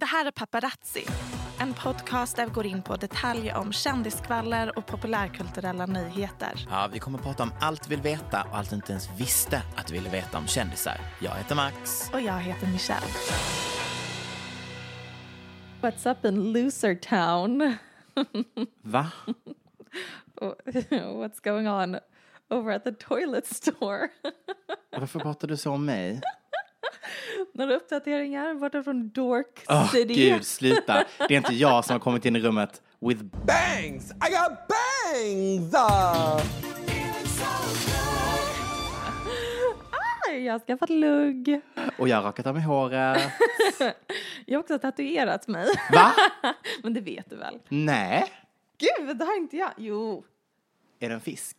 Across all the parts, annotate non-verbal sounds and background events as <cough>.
Det här är Paparazzi, en podcast där vi går in på detaljer om kändiskvaller och populärkulturella nyheter. Ja, vi kommer att prata om allt vi vill veta och allt du inte ens visste att du ville veta om kändisar. Jag heter Max. Och jag heter Michelle. What's up in Losertown? <laughs> Va? What's going on over at the toilet store? <laughs> Varför pratar du så om mig? <laughs> Några uppdateringar borta från Dork Åh City? gud, sluta. Det är inte jag som har kommit in i rummet with Bangs! I got bangs! Jag har skaffat lugg. och jag har rakat av mig håret. <laughs> Jag har också tatuerat mig. Va? <laughs> Men det vet du väl? Nej. Gud, det har inte jag. Jo. Är det en fisk?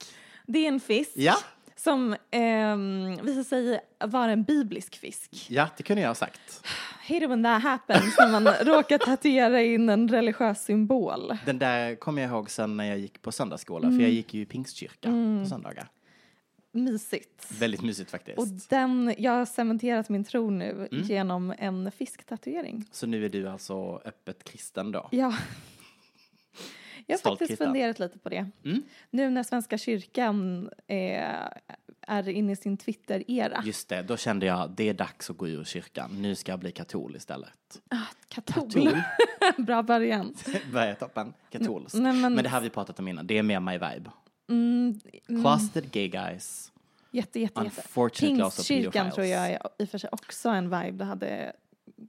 Det är en fisk. Ja. Som ehm, visar sig vara en biblisk fisk. Ja, det kunde jag ha sagt. Hate when that happens, när man <laughs> råkar tatuera in en religiös symbol. Den där kommer jag ihåg sen när jag gick på söndagsskola, för jag gick ju i pingstkyrka på söndagar. Mysigt. Väldigt mysigt faktiskt. Och den, jag har cementerat min tro nu Mm. genom en fisktatuering. Så nu är du alltså öppet kristen då? Ja. Jag har Stolt faktiskt funderat lite på det. Mm. Nu när Svenska kyrkan eh, är inne i sin Twitter-era. Just det, då kände jag det är dags att gå ur kyrkan. Nu ska jag bli katol istället. Katol. Katol. <laughs> Bra början. <laughs> Är toppen? Katolskt. Nej, men- men... det här har vi pratat om innan, det är mer my vibe. Mm, Closeted gay guys. jätte, jätte, jätte. Pingstkyrkan tror jag är i och för sig också en vibe du hade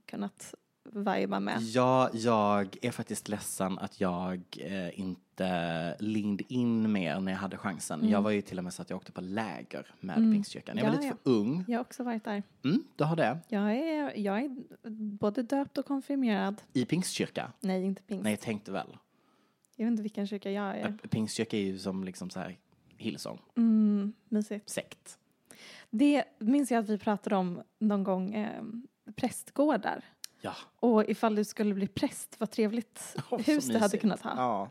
kunnat viba med. Ja, jag är faktiskt ledsen att jag eh, inte leaned in mer när jag hade chansen. Jag var ju till och med så att jag åkte på läger med Pingstkyrkan. Jag var Mm. Ja, lite ja. för ung. Jag har också varit där. Mm, du har det. Jag är, jag är både döpt och konfirmerad. I Pingstkyrka? Nej, inte pingst. Nej, jag tänkte väl. Jag vet inte vilken kyrka jag är. Pingstkyrka är ju som liksom så här Hillsong, Mm, mysigt. sekt. Det minns jag att vi pratade om någon gång, eh, prästgårdar. Ja. Och ifall du skulle bli präst, vad trevligt <laughs> så hus du hade kunnat ha. Ja.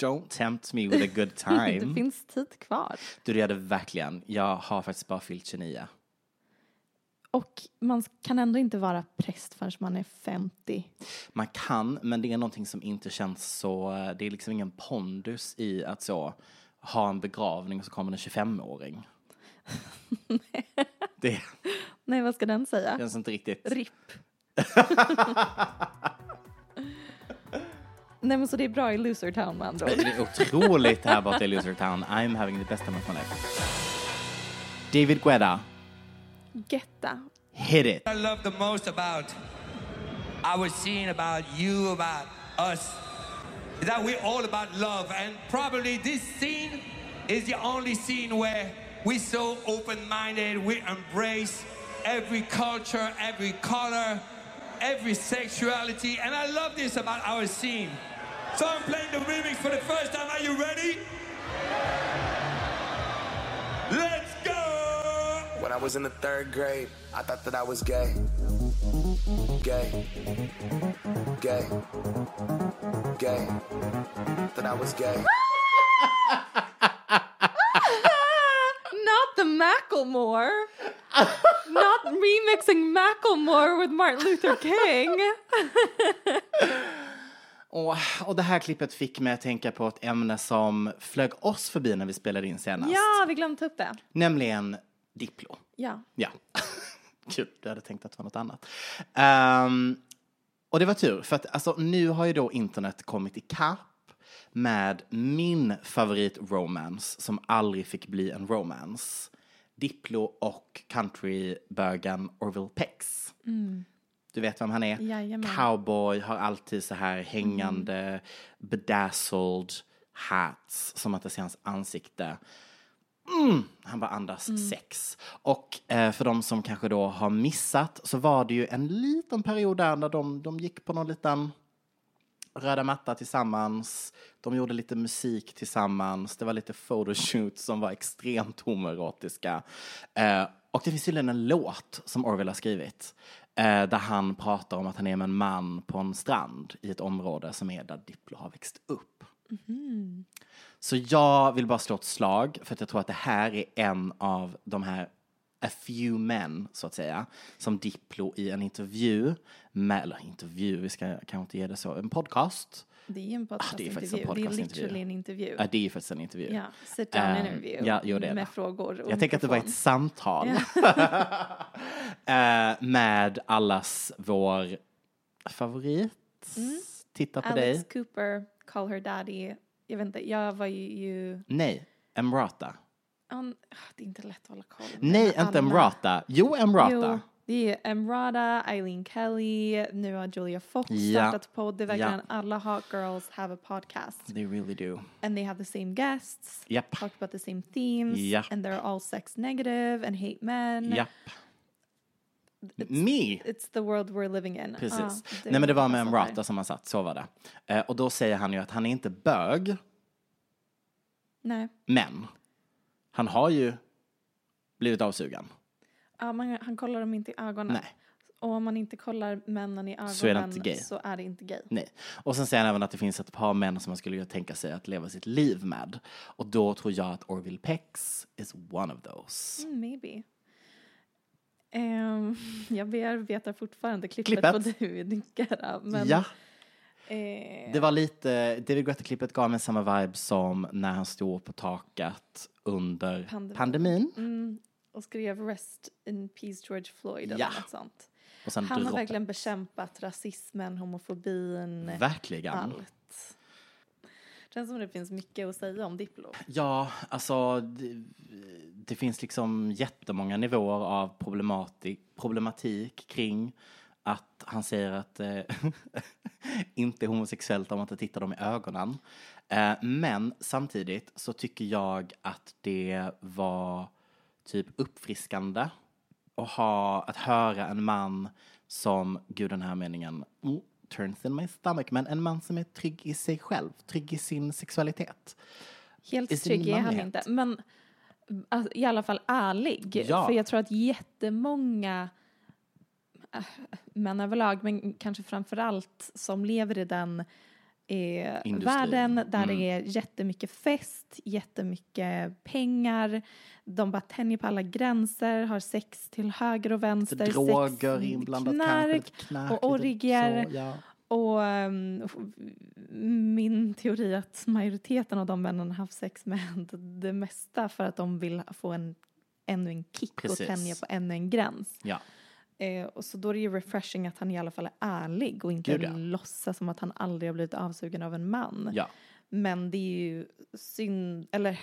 Don't tempt me with a good <laughs> det time. finns tid kvar. Du, det hade verkligen. Jag har faktiskt bara fyllt 29. Och man kan ändå inte vara präst förrän man är 50. Man kan, men det är någonting som inte känns så, det är liksom ingen pondus i att så ha en begravning och så kommer en 25-åring. <laughs> det Nej, vad ska den säga? känns inte riktigt. RIP. <laughs> Nej men så det är bra i Losertown med andra ord. Det är otroligt här borta i Losertown. I'm having the best time of my life. David Guetta, Getta. hit it. I love the most about our scene, about you, about us, is that we're all about love. And probably this scene is the only scene where we're so open-minded, we embrace every culture, every color, every sexuality. And I love this about our scene. So I'm playing the remix for the first time. Are you ready? Let's go! When I was in the third grade, I thought that I was gay. Gay. Gay. Gay. That I was gay. <laughs> Macklemore. Not remixing Macklemore with Martin Luther King. <laughs> Och, och det här klippet fick mig att tänka på ett ämne som flög oss förbi när vi spelade in senast. Ja, vi glömde ta upp det. Nämligen Diplo. Ja. Ja. <laughs> Gud, jag hade tänkt att det var något annat. Ehm, och det var tur, för att alltså, nu har ju då internet kommit ikapp med min favorit-romance som aldrig fick bli en romance. Diplo och countrybögen Orville Pex. Du vet vem han är? Jajamän. Cowboy, har alltid så här hängande bedazzled hats som att det ser hans ansikte. Mm, han bara andas sex. Och eh, för de som kanske då har missat så var det ju en liten period där när de, de gick på någon liten röda matta tillsammans. De gjorde lite musik tillsammans. Det var lite photoshoots som var extremt homoerotiska. Eh, och det finns tydligen en låt som Orwell har skrivit. Eh, där han pratar om att han är med en man på en strand i ett område som är där Diplo har växt upp. Så jag vill bara slå ett slag för att jag tror att det här är en av de här a few men, så att säga, som Diplo i en intervju, med, eller intervju, vi ska kanske inte ge det så, en podcast. Det är ju en Ah, det är faktiskt en podcastintervju. det är podcastintervju. literally en intervju. Ja, det är ju faktiskt en intervju. Ja, sit down Ehm, interview. ja, jo, det med frågor Jag tänker att det var ett samtal <laughs> Eh, med allas vår favorit. Titta på Mm. Alex dig. Cooper, Call Her Daddy. Jag vet inte, jag var ju... ju Nej, Emrata. An, ah, det är inte lätt att hålla koll. Nej, inte. Emrata. Jo, Emrata. Jo, det är Emrata, Eileen Kelly, nu har Julia Fox Ja. startat podd. Det är verkligen Ja. alla hot girls have a podcast. They really do. And they have the same guests, Japp. talk about the same themes, Ja. and they're all sex negative and hate men. Japp. Me. It's the world we're living in. Precis. Ja, Nej men det var med Emrata som han satt, så var det. Eh, och då säger han ju att han är inte bög, Nej. men han har ju blivit avsugen. Ja, man, han kollar dem inte i ögonen. Nej. Och om man inte kollar männen i ögonen Så är det inte gay. så är det inte gay. Nej. Och sen säger han även att det finns ett par män som man skulle kunna tänka sig att leva sitt liv med. Och då tror jag att Orville Pex is one of those. Mm, maybe. Um, <laughs> jag bearbetar fortfarande klippet, Klippet? på <laughs> David Guetta. Men, ja, eh, det var lite, David Guetta-klippet gav mig samma vibe som när han stod på taket under Pandemin. pandemin. mm, och skrev Rest in Peace George Floyd Ja. eller något sånt. Han har droppet. verkligen bekämpat rasismen, homofobin, Verkligen. allt. Känns som det finns mycket att säga om Diplo. Ja, alltså det, det finns liksom jättemånga nivåer av problematik kring att han säger att det <laughs> inte är homosexuellt om man inte tittar dem i ögonen. Eh, men samtidigt så tycker jag att det var typ uppfriskande att, ha, att höra en man som, gud den här meningen, mm, turns in my stomach, men en man som är trygg i sig själv, trygg i sin sexualitet. Helt I trygg är han inte. Men alltså, i alla fall ärlig. Ja. För jag tror att jättemånga <laughs> män överlag, men kanske framför allt som lever i den eh, världen där Mm. det är jättemycket fest, jättemycket pengar, de bara tänjer på alla gränser, har sex till höger och vänster, Lite droger sex, inblandat knark, knark, och orgier. ja. och um, min teori är att majoriteten av de männen har haft sex med <laughs> det mesta för att de vill få en, ännu en kick Precis. och tänja på ännu en gräns. ja. Eh, och så då är det ju refreshing att han i alla fall är ärlig och inte Gud, ja. låtsas som att han aldrig har blivit avsugen av en man. ja. Men det är ju synd, eller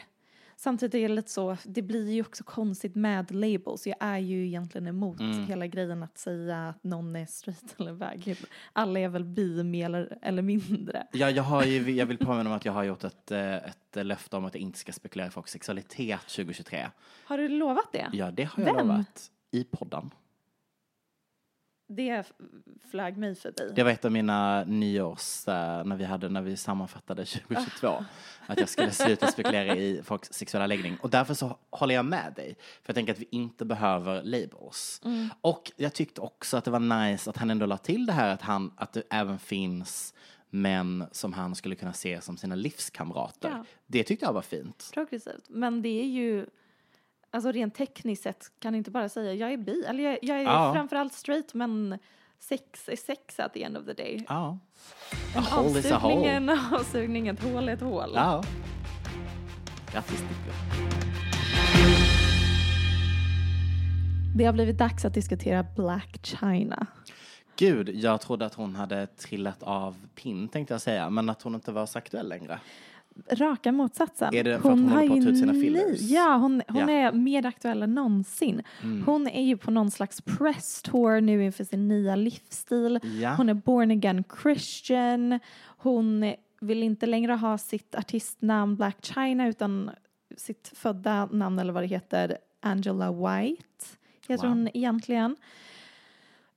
samtidigt är det lite så, det blir ju också konstigt med labels. Jag är ju egentligen emot Mm. hela grejen att säga att någon är straight eller bög. Alla är väl bi mer eller, eller mindre. Ja, jag, har ju, jag vill påminna om att jag har gjort ett, eh, ett löfte om att jag inte ska spekulera i folks sexualitet 2023. Har du lovat det? Ja, det har jag Vem? lovat i podden. Det flög mig förbi. Det var ett av mina nyårs, eh, när vi, hade, när vi sammanfattade 2022, <laughs> att jag skulle sluta spekulera i folks sexuella läggning. Och därför så håller jag med dig, för jag tänker att vi inte behöver labels. Och jag tyckte också att det var nice att han ändå la till det här att, han, att det även finns män som han skulle kunna se som sina livskamrater. Ja. Det tyckte jag var fint. Progressivt. Men det är ju, alltså rent tekniskt sett kan inte bara säga jag är bi, eller jag, jag är Ja. framförallt straight men sex är sex at the end of the day. Ja. En A hole is a hole. <laughs> en avsugning, ett hål är ett hål. Ja. Grattis. Det har blivit dags att diskutera Black China. Gud, jag trodde att hon hade trillat av pinn tänkte jag säga, men att hon inte var så aktuell längre. Raka motsatsen. Är det för att hon håller på att ta ut sina fillers? Ja, hon, hon Ja. Mm. är mer aktuell än någonsin. Hon är ju på någon slags press tour nu inför sin nya livsstil. Ja. Hon är born again Christian. Hon vill inte längre ha sitt artistnamn Black China utan sitt födda namn eller vad det heter, Angela White heter Wow. hon egentligen.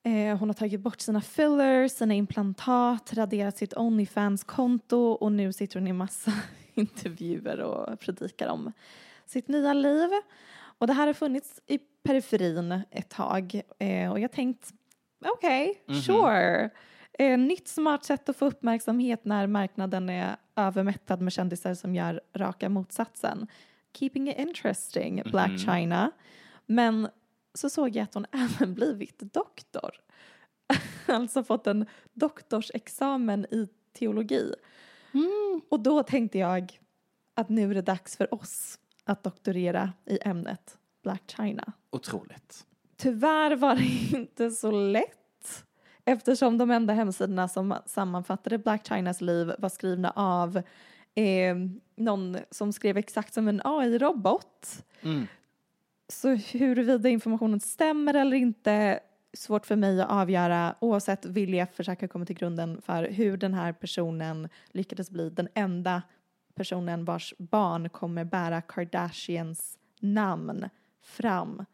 Eh, hon har tagit bort sina fillers, sina implantat, raderat sitt Onlyfans-konto och nu sitter hon i massa <laughs> intervjuer och predikar om sitt nya liv. Och det här har funnits i periferin ett tag eh, och jag tänkt okej, sure. Eh, nytt smart sätt att få uppmärksamhet när marknaden är övermättad med kändisar som gör raka motsatsen. Keeping it interesting, Black China. Men så såg jag att hon <laughs> även blivit doktor. <laughs> alltså fått en doktorsexamen i teologi. Och då tänkte jag att nu är det dags för oss att doktorera i ämnet Black China. Otroligt. Tyvärr var det <laughs> inte så lätt eftersom de enda hemsidorna som sammanfattade Black Chinas liv var skrivna av eh, någon som skrev exakt som en AI-robot. Mm. Så huruvida informationen stämmer eller inte svårt för mig att avgöra. Oavsett vill jag försöka komma till grunden för hur den här personen lyckades bli den enda personen vars barn kommer bära Kardashians namn fram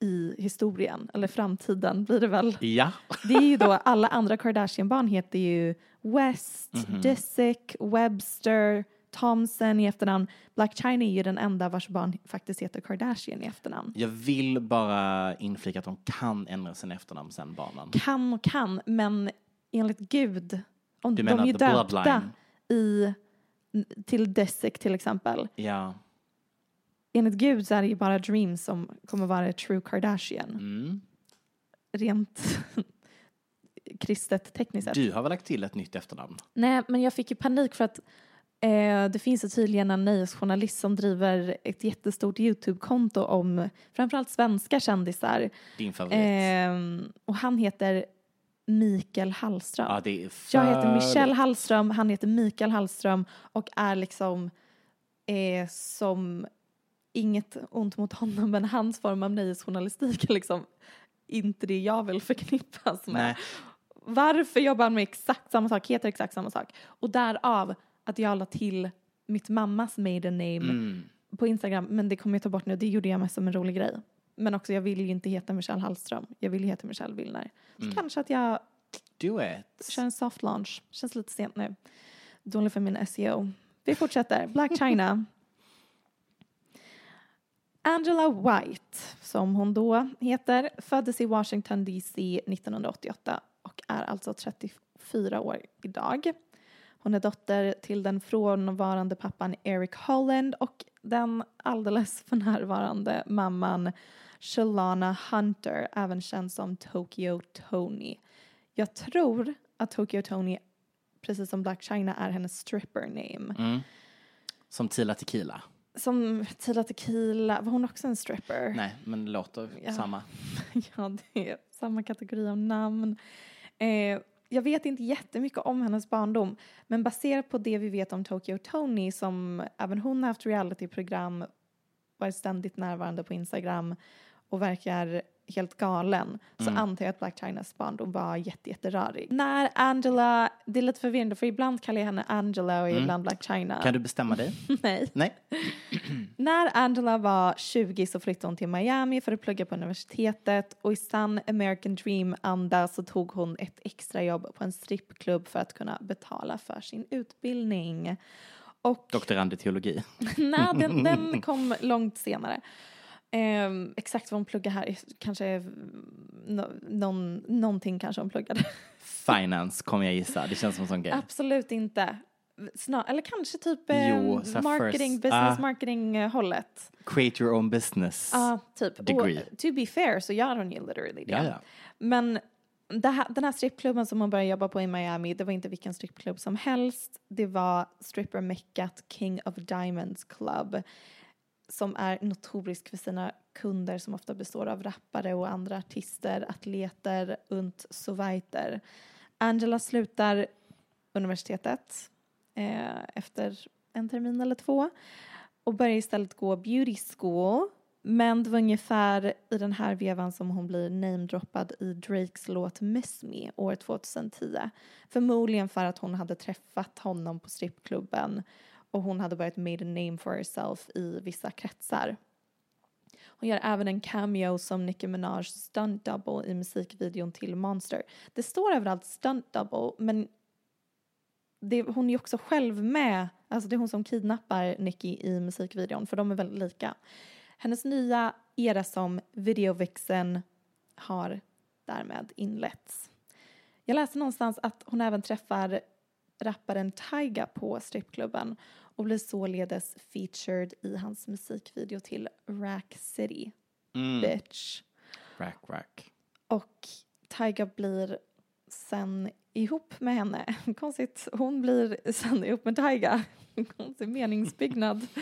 i historien, eller framtiden blir det väl. Ja. Det är ju då, alla andra Kardashian-barn heter ju West, Disick, Webster, Thompson i efternamn. Black China är ju den enda vars barn faktiskt heter Kardashian i efternamn. Jag vill bara inflika att de kan ändra sin efternamn sen barnen. Kan och kan, men enligt Gud, om Du de menar är ju the döpta bloodline? i, till Disick till exempel. Ja. Enligt Gud så är det ju bara Dream som kommer vara true Kardashian. Mm. Rent <laughs> kristet tekniskt sett. Du har väl lagt till ett nytt efternamn? Nej, men jag fick ju panik för att eh, det finns tydligen en nöjesjournalist som driver ett jättestort YouTube-konto om framförallt svenska kändisar. Din favorit? Eh, och han heter Mikael Hallström. ja, det är för jag heter Michelle. Hallström, han heter Mikael Hallström och är liksom eh, som inget ont mot honom men hans form av nöjesjournalistik är liksom inte det jag vill förknippas med. Nej. Varför jobbar han med exakt samma sak, heter exakt samma sak? Och därav att jag la till mitt mammas maiden name Mm. på Instagram, men det kommer jag ta bort nu. Det gjorde jag mest som en rolig grej. Men också, jag vill ju inte heta Michelle Hallström. Jag vill ju heta Michelle Willner. Så Mm. kanske att jag Do it. kör en soft launch. Känns lite sent nu. Dålig för min SEO. Vi fortsätter. Black China. <laughs> Angela White, som hon då heter, föddes i Washington DC 1988 och är alltså 34 år idag. Hon är dotter till den frånvarande pappan Eric Holland och den alldeles för närvarande mamman Shalana Hunter, även känd som Tokyo Tony. Jag tror att Tokyo Tony, precis som Black China, är hennes stripper name. Mm. Som Tila Tequila. Som Tila Tequila, var hon också en stripper? Nej, men det låter Ja. samma. <laughs> ja, det är samma kategori av namn. Eh, jag vet inte jättemycket om hennes barndom, men baserat på det vi vet om Tokyo Tony, som även hon har haft realityprogram, varit ständigt närvarande på Instagram och verkar helt galen så Mm. antar jag att Black Chinas barndom var jätte, jätterörig. När Angela, det är lite förvirrande för ibland kallar jag henne Angela och ibland Black China. Mm. Kan du bestämma dig? <laughs> Nej. Nej. <clears throat> När Angela var 20 så flyttade hon till Miami för att plugga på universitetet och i sann American Dream-anda så tog hon ett extrajobb på en strippklubb för att kunna betala för sin utbildning. Och Doktorand i teologi. <laughs> nej, den, den <laughs> kom långt senare. Ehm, exakt vad hon pluggade här, är kanske no, någon, någonting kanske hon pluggade. Finance kommer jag gissa. Det känns som en sån grej. Absolut inte. Snar, eller kanske typ eh, Jo, här marketing, first- business ah. marketing eh, hållet. Create your own business. Ja, typ. Degree. Och to be fair så gör hon ju literally det. Ja, ja. Men här, den här strippklubben som hon började jobba på i Miami, det var inte vilken strippklubb som helst. Det var stripper-meckat King of Diamonds Club som är notorisk för sina kunder som ofta består av rappare och andra artister, atleter und so weiter. Angela slutar universitetet eh, efter en termin eller två och börjar istället gå beauty school. Men det var ungefär i den här vevan som hon blir namedroppad i Drakes låt Miss Me år 2010. Förmodligen för att hon hade träffat honom på strippklubben och hon hade börjat made a name for herself i vissa kretsar. Hon gör även en cameo som Nicki Minaj stunt double i musikvideon till Monster. Det står överallt stunt double men det, hon är ju också själv med, alltså det är hon som kidnappar Nicki i musikvideon för de är väldigt lika. Hennes nya era som videovixen har därmed inletts. Jag läste någonstans att hon även träffar rapparen Tyga på strippklubben och blir således featured i hans musikvideo till Rack City, Mm. bitch. Rack, rack. Och Tyga blir sen ihop med henne. <laughs> Konstigt, hon blir sen ihop med Tyga. <laughs> Konstig meningsbyggnad. <laughs>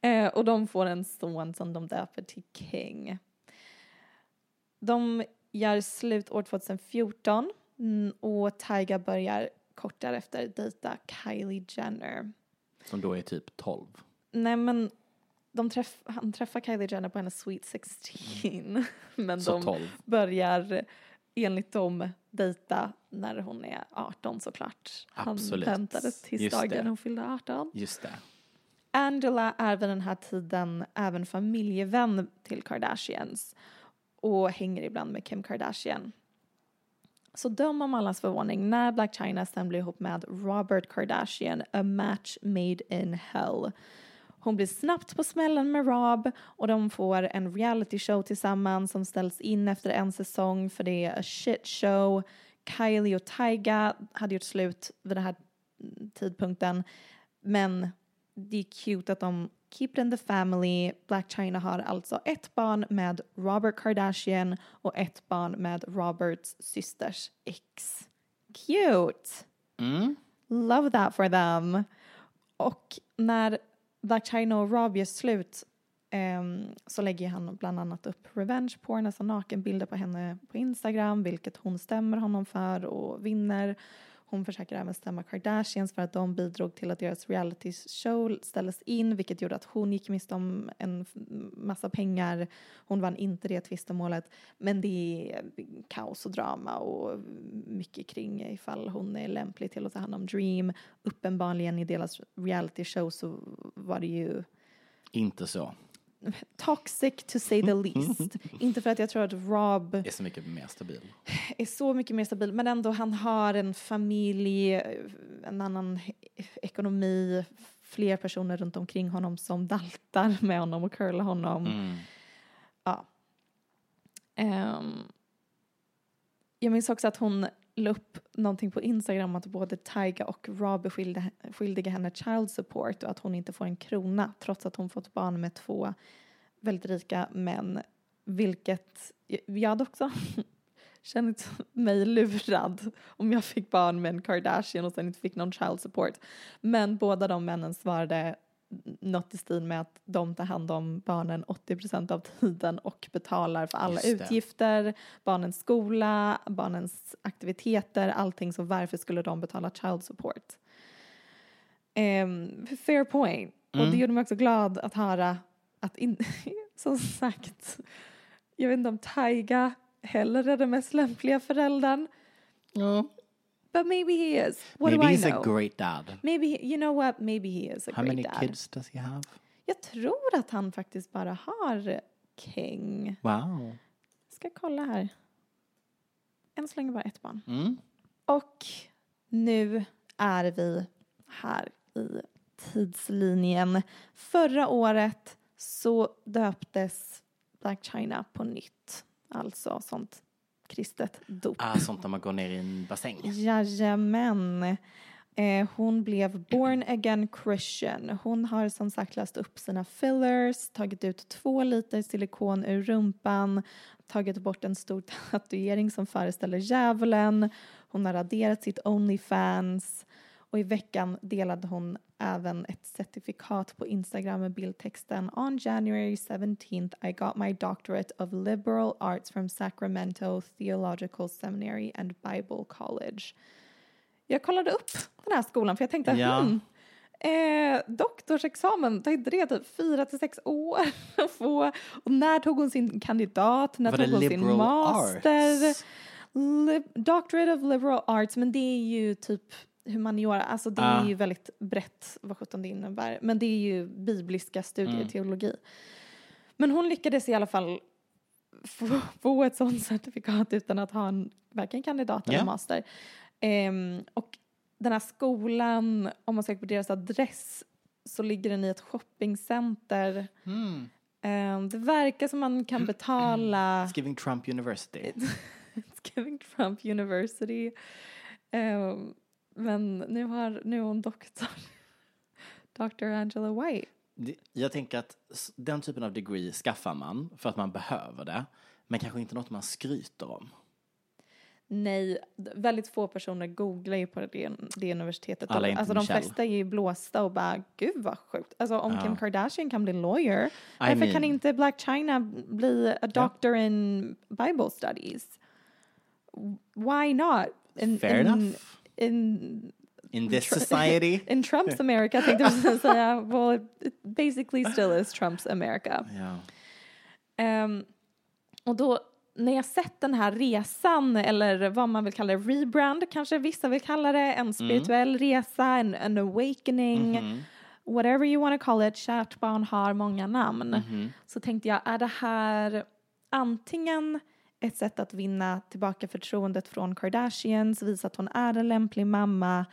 Eh, och de får en son som de döper till King. De gör slut år 2014 mm, och Tyga börjar kort därefter dejta Kylie Jenner. Som då är typ 12. Nej men de träff, han träffar Kylie Jenner på hennes Sweet 16. <laughs> Men Så de 12. börjar enligt dem dejta när hon är 18 såklart. Absolut. Han väntade tills Just dagen det. hon fyllde 18. Just det. Angela är vid den här tiden även familjevän till Kardashians och hänger ibland med Kim Kardashian. Så döm om allas förvåning när Black China sen blir ihop med Robert Kardashian, a match made in hell. Hon blir snabbt på smällen med Rob och de får en reality show tillsammans som ställs in efter en säsong för det är a shit show. Kylie och Tyga hade gjort slut vid den här tidpunkten men det är cute att de keep it in the family. Black China har alltså ett barn med Robert Kardashian och ett barn med Roberts systers ex. Cute! Mm. Love that for them. Och när Black China och Rob gör slut ehm, så lägger han bland annat upp revenge porn, alltså nakenbilder på henne på Instagram, vilket hon stämmer honom för och vinner. Hon försöker även stämma Kardashians för att de bidrog till att deras reality show ställdes in, vilket gjorde att hon gick miste om en massa pengar. Hon vann inte det tvistemålet, men det är kaos och drama och mycket kring ifall hon är lämplig till att ta hand om Dream. Uppenbarligen i deras reality show så var det ju Inte så toxic to say the least. <laughs> inte för att jag tror att Rob Är så mycket mer stabil. är så mycket mer stabil men ändå han har en familj, en annan ekonomi, fler personer runt omkring honom som daltar med honom och curlar honom. Mm. Ja. Ehm, jag minns också att hon la upp någonting på Instagram att både Tyga och Rob är skyldiga henne child support och att hon inte får en krona trots att hon fått barn med två väldigt rika män. Vilket jag hade också <laughs> känt mig lurad om jag fick barn med en Kardashian och sen inte fick någon child support. Men båda de männen svarade något i stil med att de tar hand om barnen 80% av tiden och betalar för alla utgifter, barnens skola, barnens aktiviteter, allting. Så varför skulle de betala child support? Um, fair point. Och det gjorde mig också glad att höra att, in, <laughs> som sagt, Jag vet inte om Taiga heller är den mest lämpliga föräldern. Ja. But maybe he is. What Maybe do I he's know? a great dad. Maybe, he, you know what? Maybe he is a How great many dad. kids does he have? Jag tror att han faktiskt bara har King. Wow. Ska kolla här. Än så länge bara ett barn. Mm. Och nu är vi här i tidslinjen. Förra året så döptes Black China på nytt. Alltså sånt kristet dop. Ah, sånt när man går ner i en bassäng. Jajamän. Eh, hon blev born again Christian. Hon har som sagt löst upp sina fillers, tagit ut två liter silikon ur rumpan, tagit bort en stor <laughs> tatuering som föreställer djävulen. Hon har raderat sitt Onlyfans och i veckan delade hon även ett certifikat på Instagram med bildtexten On January 17th I got my doctorate of liberal arts from Sacramento Theological Seminary and Bible College. Jag kollade upp den här skolan för jag tänkte, Ja. hmm, eh, doktorsexamen, tar inte det typ fyra till sex år <laughs> att få? Och när tog hon sin kandidat? När Var tog hon sin master? Li- Doctorate of Liberal Arts, men det är ju typ humaniora, alltså det är Ah. ju väldigt brett vad sjutton det innebär. Men det är ju bibliska studier, Mm. teologi. Men hon lyckades i alla fall få, få ett sånt certifikat utan att ha en varken kandidat eller Ja. master. Ehm, och den här skolan, om man söker på deras adress så ligger den i ett shoppingcenter. Mm. Det verkar som man kan <clears throat> betala It's giving Trump University. <laughs> It's giving Trump University. Ehm, men nu har nu är hon doktor. <laughs> Dr. Angela White. Jag tänker att den typen av degree skaffar man för att man behöver det. Men kanske inte något man skryter om. Nej, väldigt få personer googlar ju på det, det universitetet. Alla är inte alltså de Michelle. flesta är ju blåsta och bara, gud vad sjukt. Alltså om Ja. Kim Kardashian kan bli lawyer, varför mean- kan inte Black China bli a doctor in Bible studies? Why not? In, Fair in, enough. In, In this <laughs> society. In Trumps America tänkte jag precis säga. Well, it basically still is Trumps America. Ja. Ehm, och då när jag sett den här resan eller vad man vill kalla det, rebrand kanske vissa vill kalla det, en spirituell resa, en, en awakening, whatever you want to call it, kärt barn har många namn. Så tänkte jag, är det här antingen ett sätt att vinna tillbaka förtroendet från Kardashians, visa att hon är en lämplig mamma,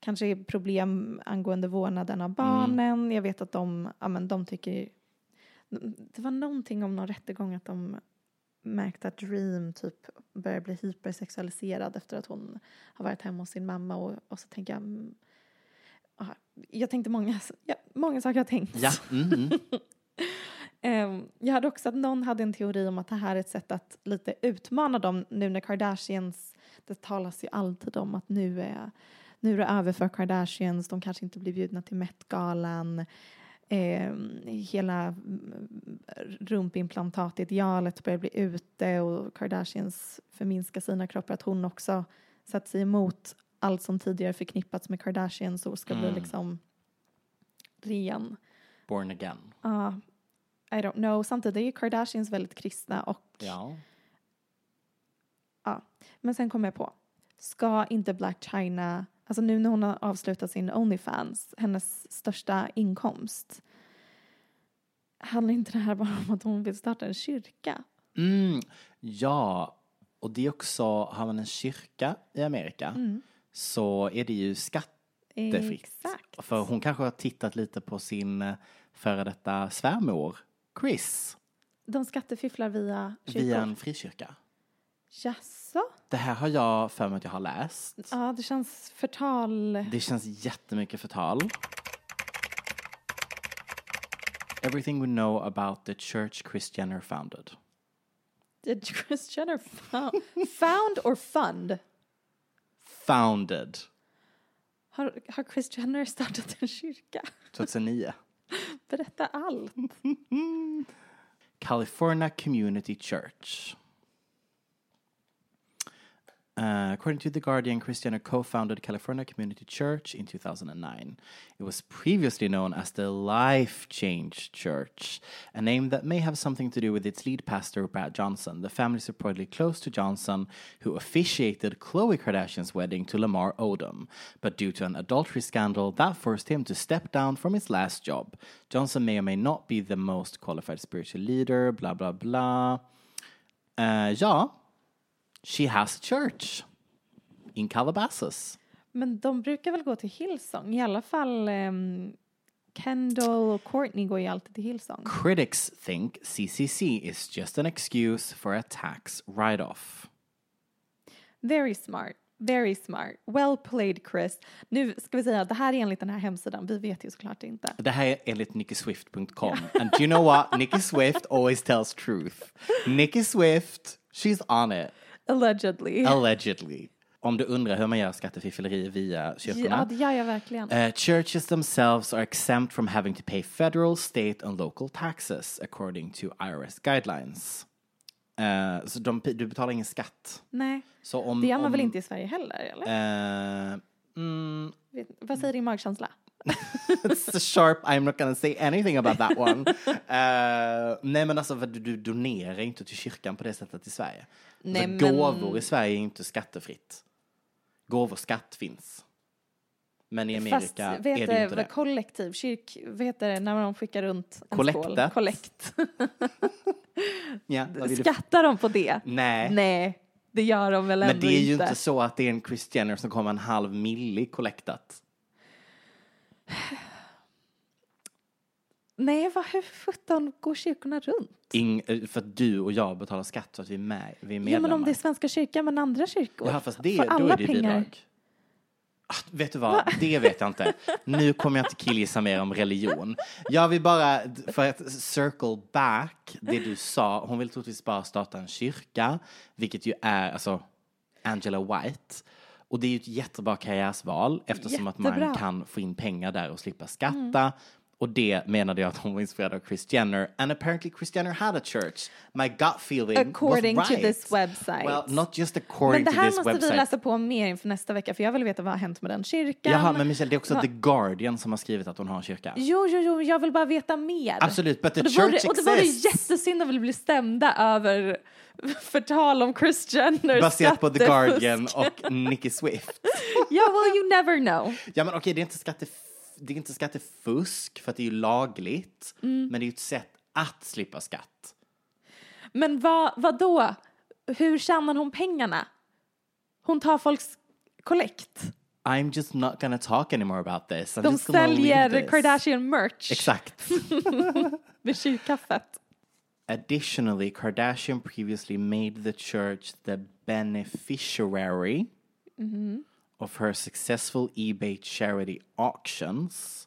kanske problem angående vårdnaden av barnen. Jag vet att de, ja, men de tycker det var någonting om någon rättegång att de märkte att Dream typ börjar bli hypersexualiserad efter att hon har varit hemma hos sin mamma och, och så tänker jag mm, aha, jag tänkte många, ja, många saker jag tänkt. Ja. Mm. Ehm, <laughs> jag hade också att någon hade en teori om att det här är ett sätt att lite utmana dem nu när Kardashians, det talas ju alltid om att nu är, nu är det över för Kardashians, de kanske inte blir bjudna till Met-galan. Ehm, hela mm, rumpimplantat-idealet börjar bli ute och Kardashians förminskar sina kroppar, att hon också sätter sig emot allt som tidigare förknippats med Kardashians och ska bli Mm. liksom ren. Born again. Ja, I don't know. Samtidigt är ju Kardashians väldigt kristna och Ja. ja. Men sen kom jag på, ska inte Black China, alltså nu när hon har avslutat sin Onlyfans, hennes största inkomst, handlar inte det här bara om att hon vill starta en kyrka? Mm. Ja, och det är också, har man en kyrka i Amerika så är det ju skattefritt. Exakt. För hon kanske har tittat lite på sin eh, före detta svärmor, Chris, De skattefifflar via kyrkor? via en frikyrka. Jaså? Det här har jag för mig att jag har läst. Ja, det känns förtal. Det känns jättemycket förtal. Everything we know about the church Chris Jenner founded. Did Kris Jenner found, found or fund? Founded Har, har Kris Jenner startat en kyrka? 2009. Berätta allt. <laughs> California Community Church. Uh, according to The Guardian, Christiana co founded California Community Church in 2009. It was previously known as the Life Change Church, a name that may have something to do with its lead pastor, Brad Johnson. The family is reportedly close to Johnson, who officiated Khloe Kardashian's wedding to Lamar Odom. But due to an adultery scandal, that forced him to step down from his last job. Johnson may or may not be the most qualified spiritual leader, blah, blah, blah. Uh, she has church in Calabasas. Men de brukar väl gå till Hillsong? I alla fall ehm, Kendall och Courtney går ju alltid till Hillsong. Critics think CCC is just an excuse for a tax write-off. Very smart. Very smart. Well played Chris. Nu ska vi säga att det här är enligt den här hemsidan. Vi vet ju såklart inte. Det här är enligt nickyswift.com. And do you know what? Nicky Swift always tells truth. Nicky Swift, she's on it. Allegedly. Allegedly. Om du undrar hur man gör skattefiffleri via kyrkorna. Ja, gör jag verkligen. Uh, churches themselves are exempt from having to pay federal, state and local taxes according to IRS guidelines. Uh, så de, du betalar ingen skatt. Nej, Så om, det gör man om, väl inte i Sverige heller? Eller? Uh, mm, Vet, vad säger din magkänsla? <laughs> it's a sharp, I'm not gonna say anything about that one. Uh, <laughs> nej men alltså du, du donerar inte till kyrkan på det sättet i Sverige. Nej, alltså, men- Gåvor i Sverige är inte skattefritt. Gåvoskatt finns. Men i Amerika Fast är det inte det. kollektiv, kyrk, vad heter det när de skickar runt en Kollektet. skål? Kollekt. <laughs> Ja, Skattar de på det? Nej. Nej, det gör de väl ändå Men det är ju inte. inte så att det är en Chris Jenner som kommer en halv milli kollektat. <sighs> <laughs> Nej, vad, hur sjutton går kyrkorna runt? Ing, eh, för att du och jag betalar skatt så att vi är, med, vi är medlemmar. Ja, men om det är Svenska kyrkan men andra kyrkor? Ja, fast det, Får då alla är det pengar? bidrag. Ah, vet du vad, det vet jag inte. Nu kommer jag inte killgissa mer om religion. Jag vill bara, för att circle back det du sa, hon vill troligtvis bara starta en kyrka, vilket ju är, alltså, Angela White. Och det är ju ett jättebra karriärsval eftersom att man Jättebra. kan få in pengar där och slippa skatta. Och det menade jag att hon var inspirerad av Chris Jenner. And apparently Chris Jenner had a church. My gut feeling According was to right. this website. Well, not just according Men det to här this måste website. vi läsa på mer inför nästa vecka för jag vill veta vad har hänt med den kyrkan. Jaha, men Michelle, det är också Va- The Guardian som har skrivit att hon har en kyrka. Jo, jo, jo, jag vill bara veta mer. Absolut, but the och det church Och det vore exists. jättesynd om vi blir stämda över förtal om Chris Jenner Baserat på The skattefusk. Guardian och Nicky Swift. <laughs> Ja, well you never know. Ja, men okej, det är inte skattef- det är inte skattefusk för att det är ju lagligt, Mm. men det är ju ett sätt att slippa skatt. Men vad, vad då? Hur tjänar hon pengarna? Hon tar folks kollekt. I'm just not gonna talk anymore about this. I'm De just gonna säljer this. Kardashian merch Exakt. <laughs> vid kyrkkaffet. Additionally, Kardashian previously made the church the beneficiary of her successful eBay charity auctions.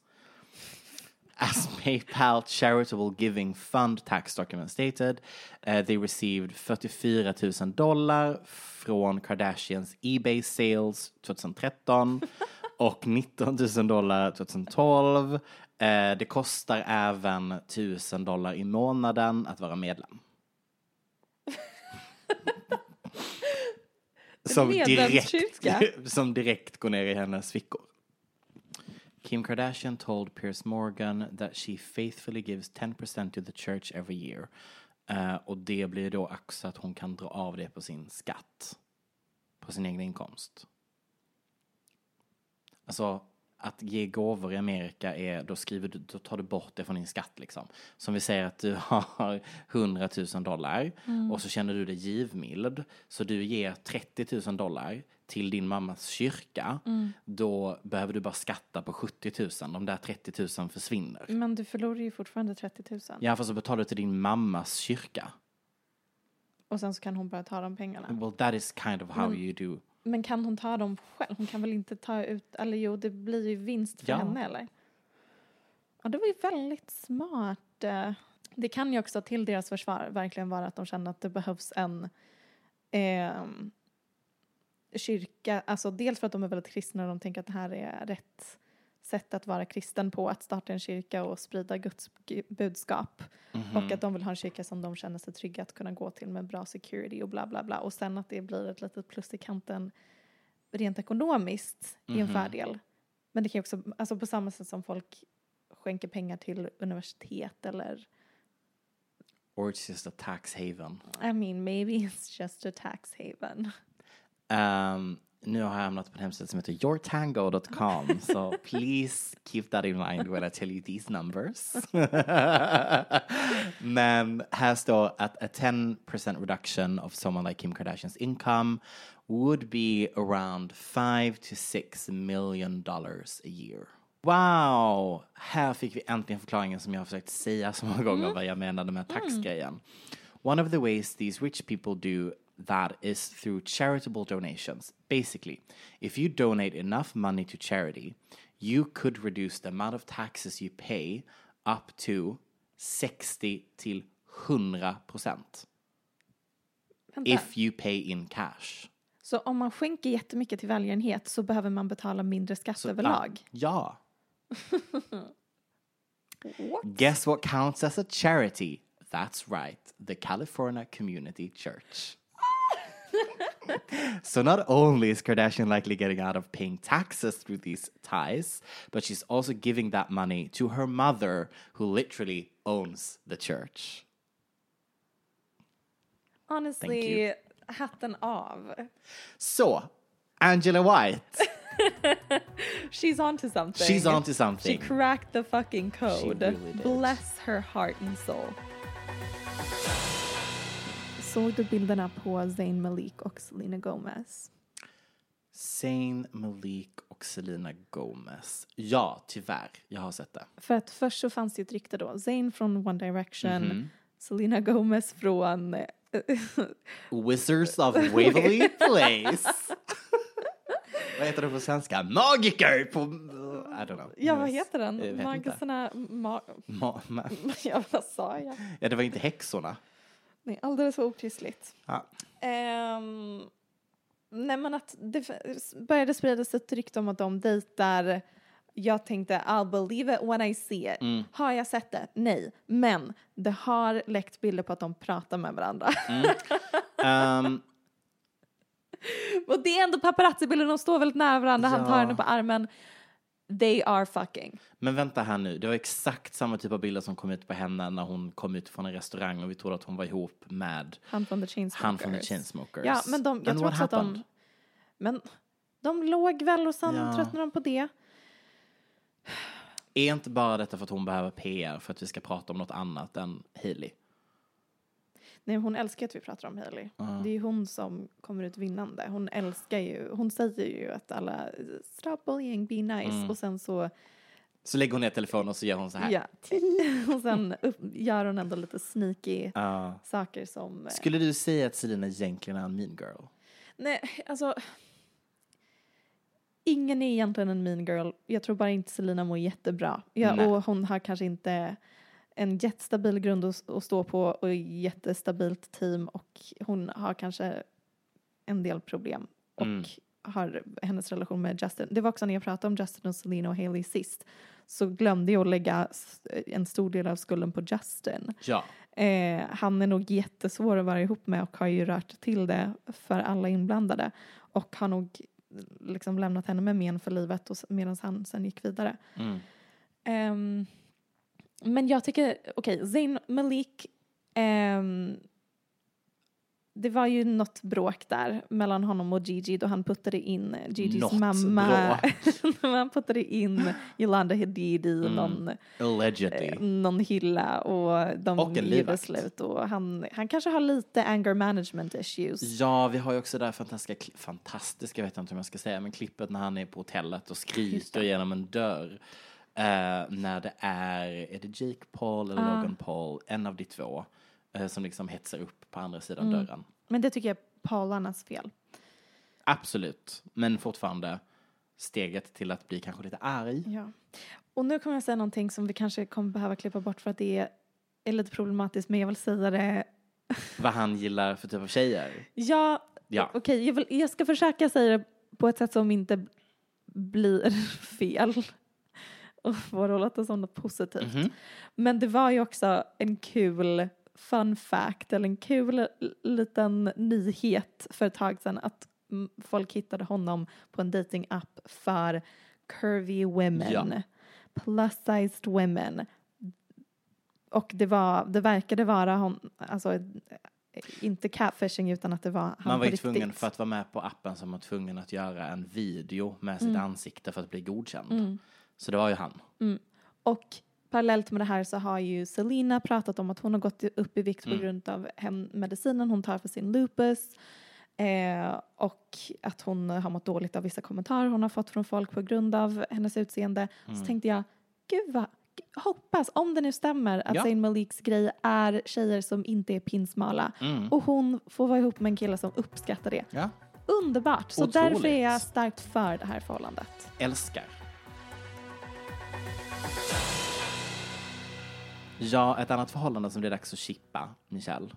As <laughs> PayPal charitable giving fund tax document stated, uh, they received 44 000 dollar från Kardashians eBay sales 2013 <laughs> och 19 000 dollar 2012. Eh, det kostar även 1000 dollar i månaden att vara medlem. Som, direkt, <laughs> som direkt går ner i hennes fickor. Kim Kardashian told Piers Morgan that she faithfully gives 10% to the church every year. Eh, och det blir då också att hon kan dra av det på sin skatt. På sin egen inkomst. Alltså, att ge gåvor i Amerika är, då skriver du, då tar du bort det från din skatt liksom. Som vi säger att du <laughs> har 100 000 dollar och så känner du dig givmild. Så du ger 30 000 dollar till din mammas kyrka. Då behöver du bara skatta på 70 000. De där 30 000 försvinner. Men du förlorar ju fortfarande 30 000. Ja, fast så betalar du till din mammas kyrka. Och sen så kan hon bara ta de pengarna. Well, that is kind of how Men- you do. Men kan hon ta dem själv? Hon kan väl inte ta ut, eller jo, det blir ju vinst för Ja. henne eller? Ja, det var ju väldigt smart. eh. Det kan ju också till deras försvar verkligen vara att de känner att det behövs en ehm, kyrka, alltså dels för att de är väldigt kristna och de tänker att det här är rätt sätt att vara kristen på, att starta en kyrka och sprida Guds gu- budskap. Och att de vill ha en kyrka som de känner sig trygga att kunna gå till med bra security och bla bla bla. Och sen att det blir ett litet plus i kanten rent ekonomiskt i en fördel. Men det kan ju också, alltså på samma sätt som folk skänker pengar till universitet eller Or it's just a tax haven. I mean maybe it's just a tax haven. Um, nu har jag hamnat på en hemsida som heter yourtango.com. so <laughs> please keep that in mind when I tell you these numbers. <laughs> Men här står att a 10% reduction of someone like Kim Kardashians income would be around 5 to 6 million dollars a year. Wow! Här fick vi äntligen förklaringen som jag har försökt säga så många gånger vad jag menade med taxgrejen. One of the ways these rich people do that is through charitable donations. Basically, if you donate enough money to charity, you could reduce the amount of taxes you pay up to 60 till 100%. Vänta. if you pay in cash. Så om man skänker jättemycket till välgörenhet så behöver man betala mindre skatt Så, överlag? ja. <laughs> Guess what counts as a charity? That's right, the California Community Church. <laughs> so not only is Kardashian likely getting out of paying taxes through these ties, but she's also giving that money to her mother, who literally owns the church. Honestly, hatten av. So, Angela White, <laughs> She's onto something. she's onto something. She cracked the fucking code. really. Bless her heart and soul. Såg du bilderna på Zayn Malik och Selena Gomez? Zayn Malik och Selena Gomez. Ja, tyvärr. Jag har sett det. För att först så fanns det ett rykte då. Zayn från One Direction, Mhm. Selena Gomez från... eh, <laughs> Wizards of Waverly Place. <laughs> vad heter det på svenska? Magiker på... I don't know. ja, vad heter den? Magisarna... Ma- Ma- ma- <laughs> ja, vad sa jag? ja, det var inte häxorna. Nej, alldeles för okristligt. Ja. Ehm, nej men att det började spridas ett rykte om att de dejtar. Jag tänkte I'll believe it when I see it. Har jag sett det? Nej. Men det har läckt bilder på att de pratar med varandra. Ehm, <laughs> Och det är ändå paparazzi-bilder, de står väldigt nära varandra, han tar Ja. henne på armen. They are fucking. men vänta här nu. Det var exakt samma typ av bilder som kom ut på henne när hon kom ut från en restaurang och vi trodde att hon var ihop med Han från The Chainsmokers. han från The Chainsmokers. Ja, men de, jag And tror också att de... happened? Men de låg väl och sen Ja. tröttnade de på det. Är inte bara detta för att hon behöver PR för att vi ska prata om något annat än Hailey? Nej, hon älskar att vi pratar om Hailey. Det är hon som kommer ut vinnande. Hon älskar ju, hon säger ju att alla stop bullying, be nice Mm. och sen så, Så lägger hon ner telefonen och så gör hon så här. ja, <laughs> och sen upp, gör hon ändå lite sneaky Ja. saker som, Skulle du säga att Selena egentligen är en mean girl? nej alltså, ingen är egentligen en mean girl. Jag tror bara inte Selina mår jättebra. Ja, Nej. och hon har kanske inte en jättestabil grund att, att stå på och jättestabilt team och hon har kanske en del problem och Mm. har hennes relation med Justin. Det var också när jag pratade om Justin och Selena och Hailey sist så glömde jag att lägga en stor del av skulden på Justin. Ja. Eh, han är nog jättesvår att vara ihop med och har ju rört till det för alla inblandade och har nog liksom lämnat henne med men för livet medan han sen gick vidare. Mm. Ehm, men jag tycker, okej, Zayn Malik, ehm, det var ju något bråk där mellan honom och Gigi då han puttade in Gigis Något mamma, <laughs> han puttade in Yolanda Hadid i Mm. någon, eh, någon hylla och de Och gjorde slut och han, han kanske har lite anger management issues. Ja, vi har ju också det här fantastiska, fantastiska jag vet inte om jag ska säga, men klippet när han är på hotellet och skriker genom en dörr. Eh, när det är, är det Jake Paul eller Ah. Logan Paul, en av de två, eh, som liksom hetsar upp på andra sidan Mm. dörren. Men det tycker jag är Paularnas fel. Absolut, men fortfarande steget till att bli kanske lite arg. Ja. Och nu kommer jag säga någonting som vi kanske kommer behöva klippa bort för att det är, är lite problematiskt men jag vill säga det. <laughs> Vad han gillar för typ av tjejer. Ja, Ja. okej jag, vill- jag ska försöka säga det på ett sätt som inte blir <laughs> fel. Och få det låta som något positivt. Mhm. Men det var ju också en kul fun fact eller en kul liten nyhet för ett tag sedan att mm, folk hittade honom på en dating-app för curvy women, Ja. plus-sized women. Och det, var, det verkade vara hon, alltså inte catfishing utan att det var han Man var ju tvungen, för att vara med på appen så var man tvungen att göra en video med sitt Mm. ansikte för att bli godkänd. Så det var ju han. Och parallellt med det här så har ju Selena pratat om att hon har gått upp i vikt Mm. på grund av medicinen hon tar för sin lupus. Eh, och att hon har mått dåligt av vissa kommentarer hon har fått från folk på grund av hennes utseende. Mm. Så tänkte jag, gud vad, hoppas, om det nu stämmer att Ja. Zayn Maliks grej är tjejer som inte är pinsmala Mm. och hon får vara ihop med en kille som uppskattar det. Ja. Underbart! Så Otroligt. därför är jag starkt för det här förhållandet. Älskar. Ja, ett annat förhållande som det är dags att chippa, Michelle.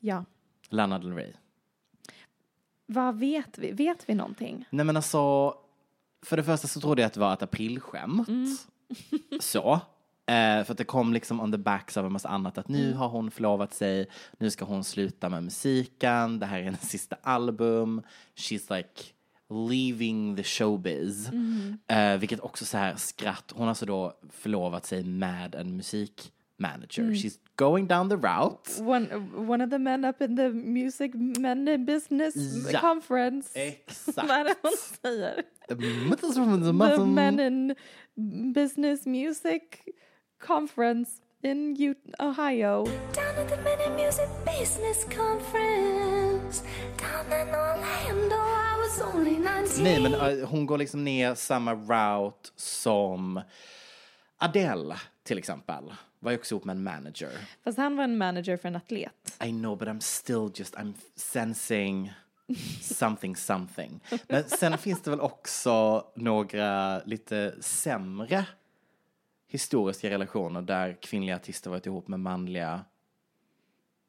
Ja. Lana Del Rey. Vad vet vi? Vet vi någonting? Nej men alltså, för det första så trodde jag att det var ett aprilskämt. <laughs> Så. Eh, för att det kom liksom on the backs av en massa annat att nu har hon förlovat sig, nu ska hon sluta med musiken, det här är hennes sista album, she's like leaving the showbiz. Eh, vilket också så här skratt, hon har så då förlovat sig med en musikmanager. She's going down the route. One, one of the men up in the music men in business Ja. conference. Exakt. <laughs> Vad är det hon säger? The men in business music conference in U- Ohio. Down at the Men in Music Business Conference Down in Orlando I was only 19 Nej, men eh, hon går liksom ner samma route som Adele till exempel. Var ju också ihop med en manager. Fast han var en manager för en atlet. I know but I'm still just, I'm sensing <laughs> something something. Men sen finns det väl också några lite sämre historiska relationer där kvinnliga artister varit ihop med manliga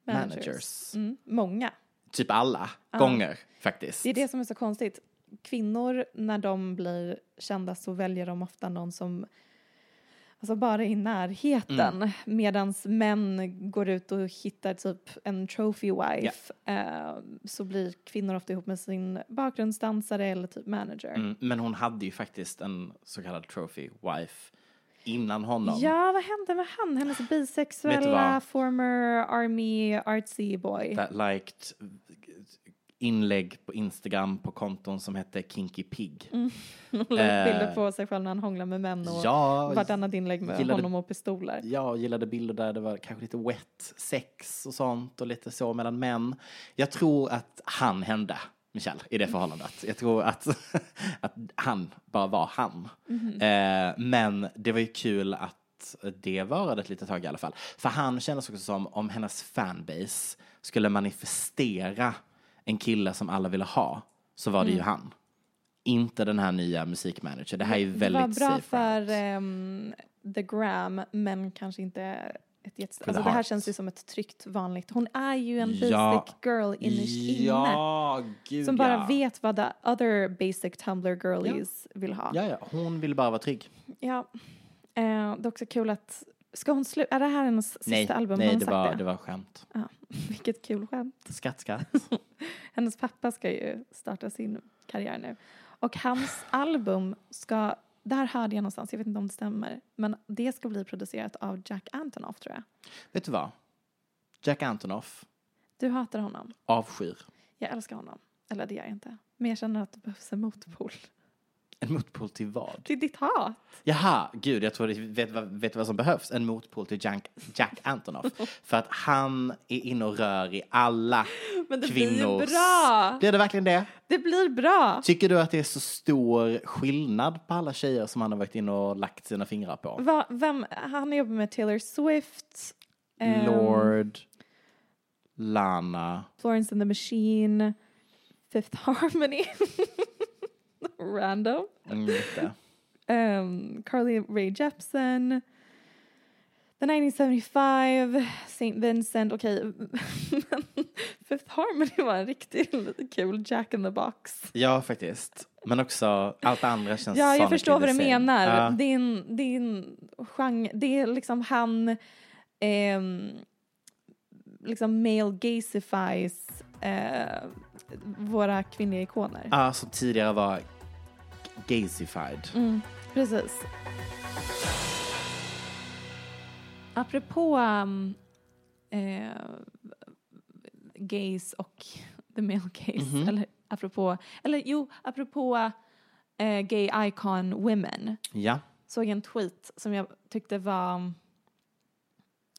managers. Mm, många. Typ alla gånger faktiskt. Det är det som är så konstigt. Kvinnor, när de blir kända så väljer de ofta någon som alltså bara i närheten. Mm. Medan män går ut och hittar typ en trophy wife. Eh, så blir kvinnor ofta ihop med sin bakgrundsdansare eller typ manager. Mm, men hon hade ju faktiskt en så kallad trophy wife innan honom. Ja, vad hände med han? Hennes bisexuella former army artsy boy. That liked inlägg på Instagram på konton som hette Kinky Pig. <laughs> Hon la Eh, bilder på sig själv när han hånglar med män och Ja, vartannat inlägg med gillade- honom och pistoler. Jag gillade bilder där det var kanske lite wet sex och sånt och lite så mellan män. Jag tror att han hände, Michelle, i det förhållandet. Jag tror att, <laughs> att han bara var han. Eh, men det var ju kul att det varade ett litet tag i alla fall. För han kändes också som om hennes fanbase skulle manifestera en kille som alla ville ha, så var det ju han. Inte den här nya musikmanager. Det här är väldigt Det var bra safe för ehm, The Gram, men kanske inte ett jättes... Alltså det här känns ju som ett tryggt vanligt. Hon är ju en Ja. basic girl innerst inne. Ja, gud Som bara ja. vet vad the other basic Tumblr girlies vill ha. Ja, ja, hon vill bara vara trygg. Ja. Eh, det är också kul att... Ska hon sluta? Är det här hennes sista nej, album? Nej det, var, det? det var skämt. Ja. <laughs> Vilket kul skämt. Skatt, skatt. <laughs> Hennes pappa ska ju starta sin karriär nu. Och hans album ska, där hörde jag någonstans, jag vet inte om det stämmer, men det ska bli producerat av Jack Antonoff tror jag. Vet du vad? Jack Antonoff Du hatar honom. avskyr. Jag älskar honom. Eller det gör jag inte. Men jag känner att det behövs en motpol. En motpol till vad? Till ditt hat. Jaha, gud, jag tror det, vet, vet vad som behövs? En motpol till Jack, Jack Antonoff. <laughs> För att han är inne och rör i alla Men det blir kvinnors... bra. Blir det verkligen det? Det blir bra. Tycker du att det är så stor skillnad på alla tjejer som han har varit inne och lagt sina fingrar på? Va, vem, han jobbar med Taylor Swift. ehm, Lord, Lana. Florence and the Machine. Fifth Harmony. <laughs> Random. Mm, um, Carly Rae Jepsen, The 1975, St. Vincent, okej. men <laughs> Fifth Harmony var en riktigt kul Jack in the Box. Ja, faktiskt. Men också allt andra känns Ja, jag förstår vad du menar. Ja. Är en genre, det är liksom han ehm, liksom male gazifies eh, våra kvinnliga ikoner. Ja, som tidigare var gazified. Mm, precis. Apropå um, eh, gays och the male gaze, Mhm. eller apropå, eller jo, apropå eh, gay icon women, Ja. såg en tweet som jag tyckte var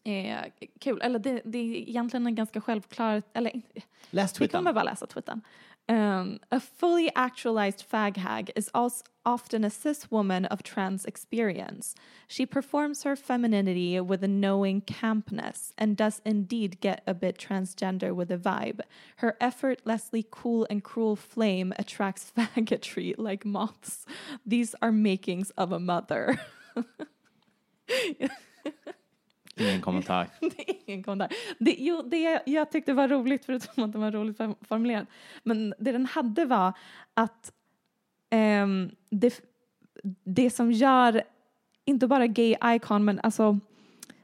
eh, kul. Eller det, det är egentligen en ganska självklar, eller Läs vi tweeten. kommer bara läsa tweeten. Um, a fully actualized fag hag is also often a cis woman of trans experience. She performs her femininity with a knowing campness and does indeed get a bit transgender with a vibe. Her effortlessly cool and cruel flame attracts <laughs> faggotry like moths. These are makings of a mother. <laughs> Ingen kommentar. <laughs> Det är ingen kommentar. Det, jo, det jag tyckte var roligt, förutom att det var roligt form- formulerat, men det den hade var att ehm, det, det som gör, inte bara gay icon, men alltså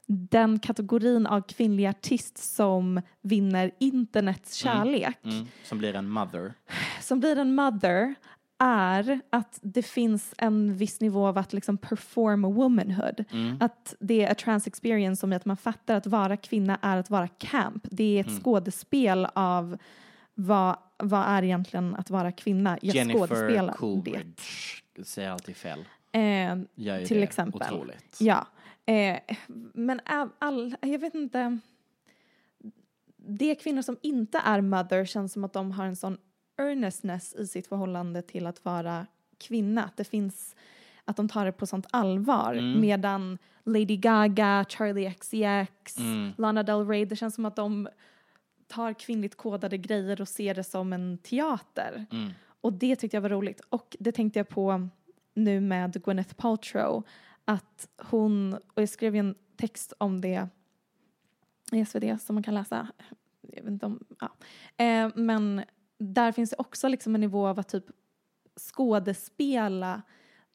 den kategorin av kvinnlig artist som vinner internets kärlek, Mm. Som blir en mother. som blir en mother, är att det finns en viss nivå av att liksom perform womanhood. Att det är a trans experience som är att man fattar att vara kvinna är att vara camp. Det är ett skådespel av vad, vad är egentligen att vara kvinna. Jag Jennifer skådespelar Coolidge det. säger alltid fel. Eh, Gör till det. exempel. Otroligt. Ja. Eh, men all, jag vet inte. De kvinnor som inte är mother känns som att de har en sån earnestness i sitt förhållande till att vara kvinna. Att det finns, att de tar det på sånt allvar. Mm. Medan Lady Gaga, Charlie XCX, Mm. Lana Del Rey, det känns som att de tar kvinnligt kodade grejer och ser det som en teater. Mm. Och det tyckte jag var roligt. Och det tänkte jag på nu med Gwyneth Paltrow. Att hon, och jag skrev ju en text om det i SvD som man kan läsa. Jag vet inte om, ja. Eh, men där finns det också liksom en nivå av att typ skådespela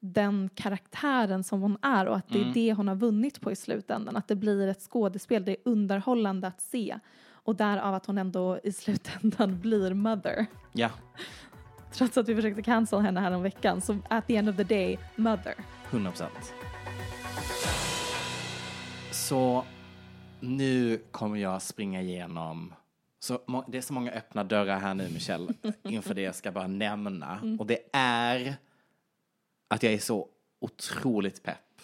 den karaktären som hon är och att det är det hon har vunnit på i slutändan. Att det blir ett skådespel, det är underhållande att se. Och därav att hon ändå i slutändan <laughs> blir mother. Ja, <laughs> Trots att vi försökte cancel henne här om veckan. Så at the end of the day, mother. 100 procent. Så nu kommer jag springa igenom så det är så många öppna dörrar här nu, Michelle, <laughs> inför det jag ska bara nämna. Och det är att jag är så otroligt pepp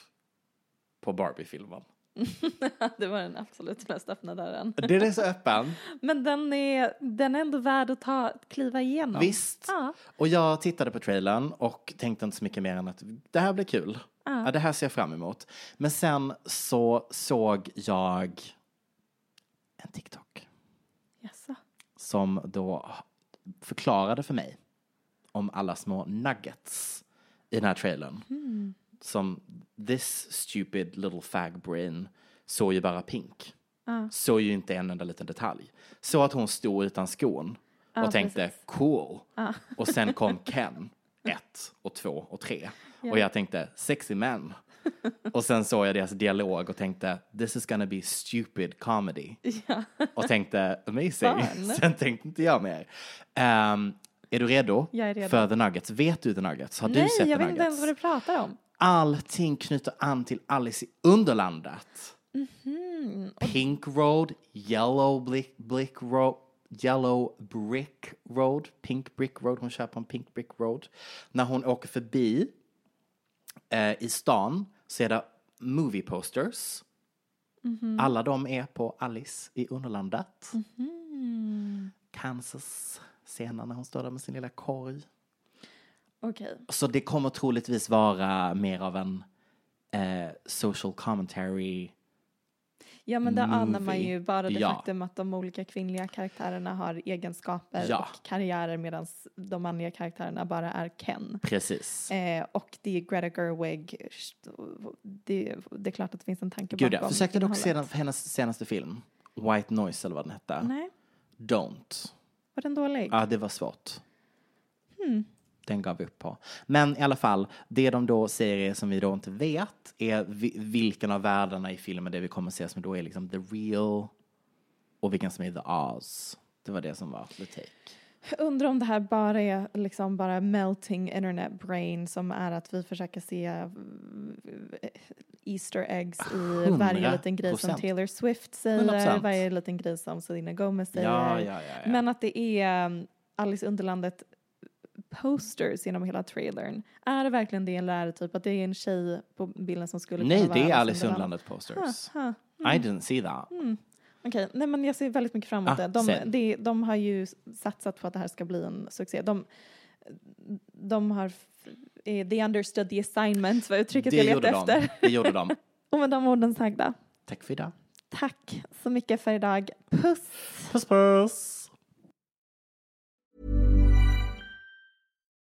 på Barbie-filmen. <laughs> det var den absolut mest öppna dörren. Den är så öppen. Men den är, den är ändå värd att ta, kliva igenom. Visst. Ja. Och jag tittade på trailern och tänkte inte så mycket mer än att det här blir kul. Ja. det här ser jag fram emot. Men sen så såg jag en TikTok. Som då förklarade för mig om alla små nuggets i den här trailern. Som this stupid little fag brain såg ju bara pink. Såg ju inte en enda liten detalj. Så att hon stod utan skon och tänkte cool. Och sen kom Ken, ett och två och tre. Och jag tänkte sexy men. <laughs> och sen såg jag deras dialog och tänkte this is gonna be stupid comedy. Och tänkte amazing. Fun. <laughs> sen tänkte inte jag mer. Ehm, är du redo, Jag är redo. för The Nuggets? Vet du The Nuggets? Har Nej, du sett jag The vet inte ens Nuggets? vad du pratar om. Allting knyter an till Alice i Underlandet. Mhm. Pink Road, Yellow Brick, Brick Road, Yellow Brick Road, Pink Brick Road, hon kör på en Pink Brick Road. När hon åker förbi eh, i stan så är det movie posters. Mhm. Alla de är på Alice i Underlandet. Kansas scenen när hon står där med sin lilla korg. Okej. Så det kommer troligtvis vara mer av en eh, social commentary. Ja men där anar man ju bara det Ja. faktum att de olika kvinnliga karaktärerna har egenskaper Ja. och karriärer medan de manliga karaktärerna bara är Ken. Precis. Eh, och det är Greta Gerwig. Det, det är klart att det finns en tanke Gud, bakom jag försökte dock se den, hennes senaste film. White Noise eller vad den hette. Nej, Don't. var den dålig? Ja, det var svårt. Den gav vi upp på. Men i alla fall, det de då säger som vi då inte vet är vi- vilken av världarna i filmen det vi kommer att se som då är liksom the real och vilken som är the Oz. Det var det som var the take. Undrar om det här bara är liksom bara melting internet brain som är att vi försöker se eh, Easter eggs i varje liten grej som 100%. Taylor Swift säger, 100%. varje liten grej som Selena Gomez säger. Ja, ja, ja. Men att det är um, Alice Underlandet posters genom hela trailern. Är det verkligen det eller är det typ att det är en tjej på bilden som skulle Nej, kunna vara det är Alice? Underlandet posters. Ha, ha. I didn't see that. Okej, nej men jag ser väldigt mycket fram emot Ah, det. De, de. De har ju satsat på att det här ska bli en succé. De, de har, eh, they understood the assignment var uttrycket Det jag letade de. efter. Det gjorde de. <laughs> Och med de orden sagda, Tack för idag. tack så mycket för idag. Puss! Puss puss!